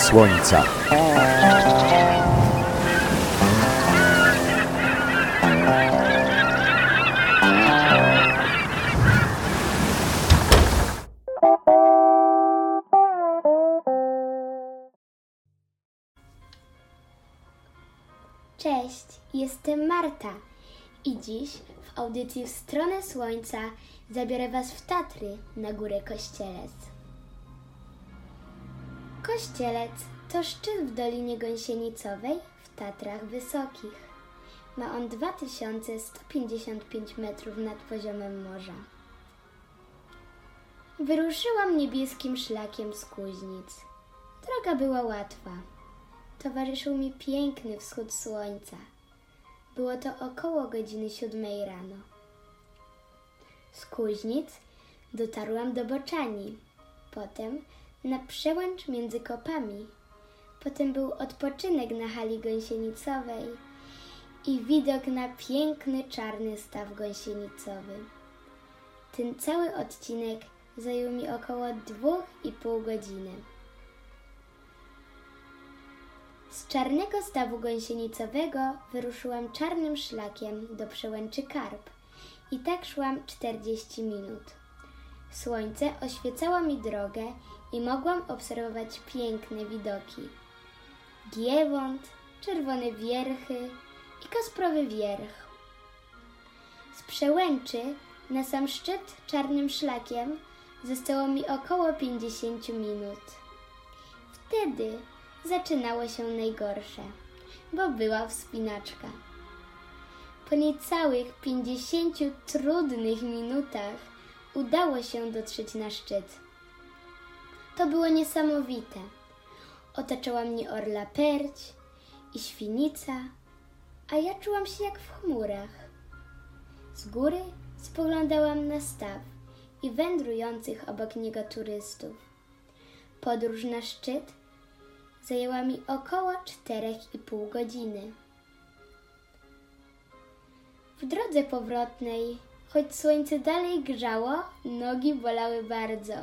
Słońca. Cześć, jestem Marta i dziś w audycji w stronę Słońca zabiorę Was w Tatry na górę Kościelec. Kościelec to szczyt w Dolinie Gąsienicowej w Tatrach Wysokich. Ma on 2155 metrów nad poziomem morza. Wyruszyłam niebieskim szlakiem z Kuźnic. Droga była łatwa. Towarzyszył mi piękny wschód słońca. Było to około godziny siódmej rano. Z Kuźnic dotarłam do Boczani, potem na przełęcz między kopami. Potem był odpoczynek na hali gąsienicowej i widok na piękny czarny staw gąsienicowy. Ten cały odcinek zajął mi około dwóch i pół godziny. Z czarnego stawu gąsienicowego wyruszyłam czarnym szlakiem do przełęczy Karp i tak szłam 40 minut. Słońce oświecało mi drogę i mogłam obserwować piękne widoki. Giewont, czerwone wierchy i kasprowy wierch. Z przełęczy na sam szczyt czarnym szlakiem zostało mi około 50 minut. Wtedy zaczynało się najgorsze, bo była wspinaczka. Po niecałych 50 trudnych minutach udało się dotrzeć na szczyt. To było niesamowite. Otaczała mnie orla perć i świnica, a ja czułam się jak w chmurach. Z góry spoglądałam na staw i wędrujących obok niego turystów. Podróż na szczyt zajęła mi około 4,5 godziny. W drodze powrotnej, choć słońce dalej grzało, nogi bolały bardzo.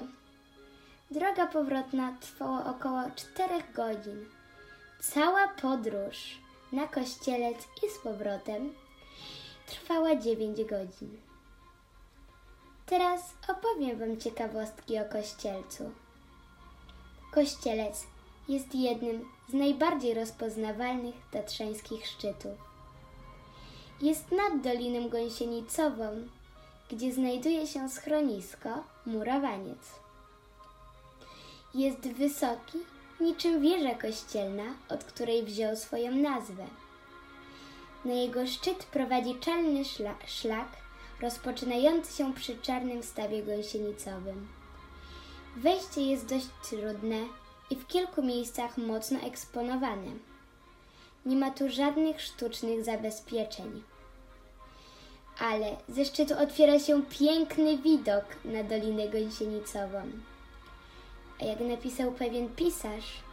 Droga powrotna trwała około 4 godzin. Cała podróż na kościelec i z powrotem trwała 9 godzin. Teraz opowiem Wam ciekawostki o kościelcu. Kościelec jest jednym z najbardziej rozpoznawalnych tatrzańskich szczytów. Jest nad Doliną Gąsienicową, gdzie znajduje się schronisko Murowaniec. Jest wysoki, niczym wieża kościelna, od której wziął swoją nazwę. Na jego szczyt prowadzi czalny szla- szlak rozpoczynający się przy czarnym stawie gąsienicowym. Wejście jest dość trudne i w kilku miejscach mocno eksponowane. Nie ma tu żadnych sztucznych zabezpieczeń. Ale ze szczytu otwiera się piękny widok na Dolinę Gąsienicową. A jak napisał pewien pisarz,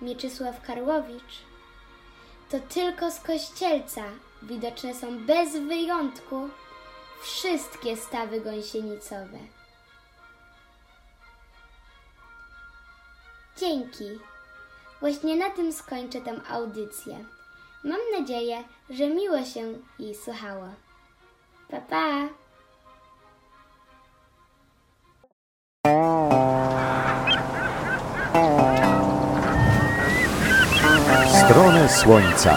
Mieczysław Karłowicz, to tylko z kościelca widoczne są bez wyjątku wszystkie stawy gąsienicowe. Dzięki. Właśnie na tym skończę tę audycję. Mam nadzieję, że miło się jej słuchało. Pa, pa! Stronę Słońca.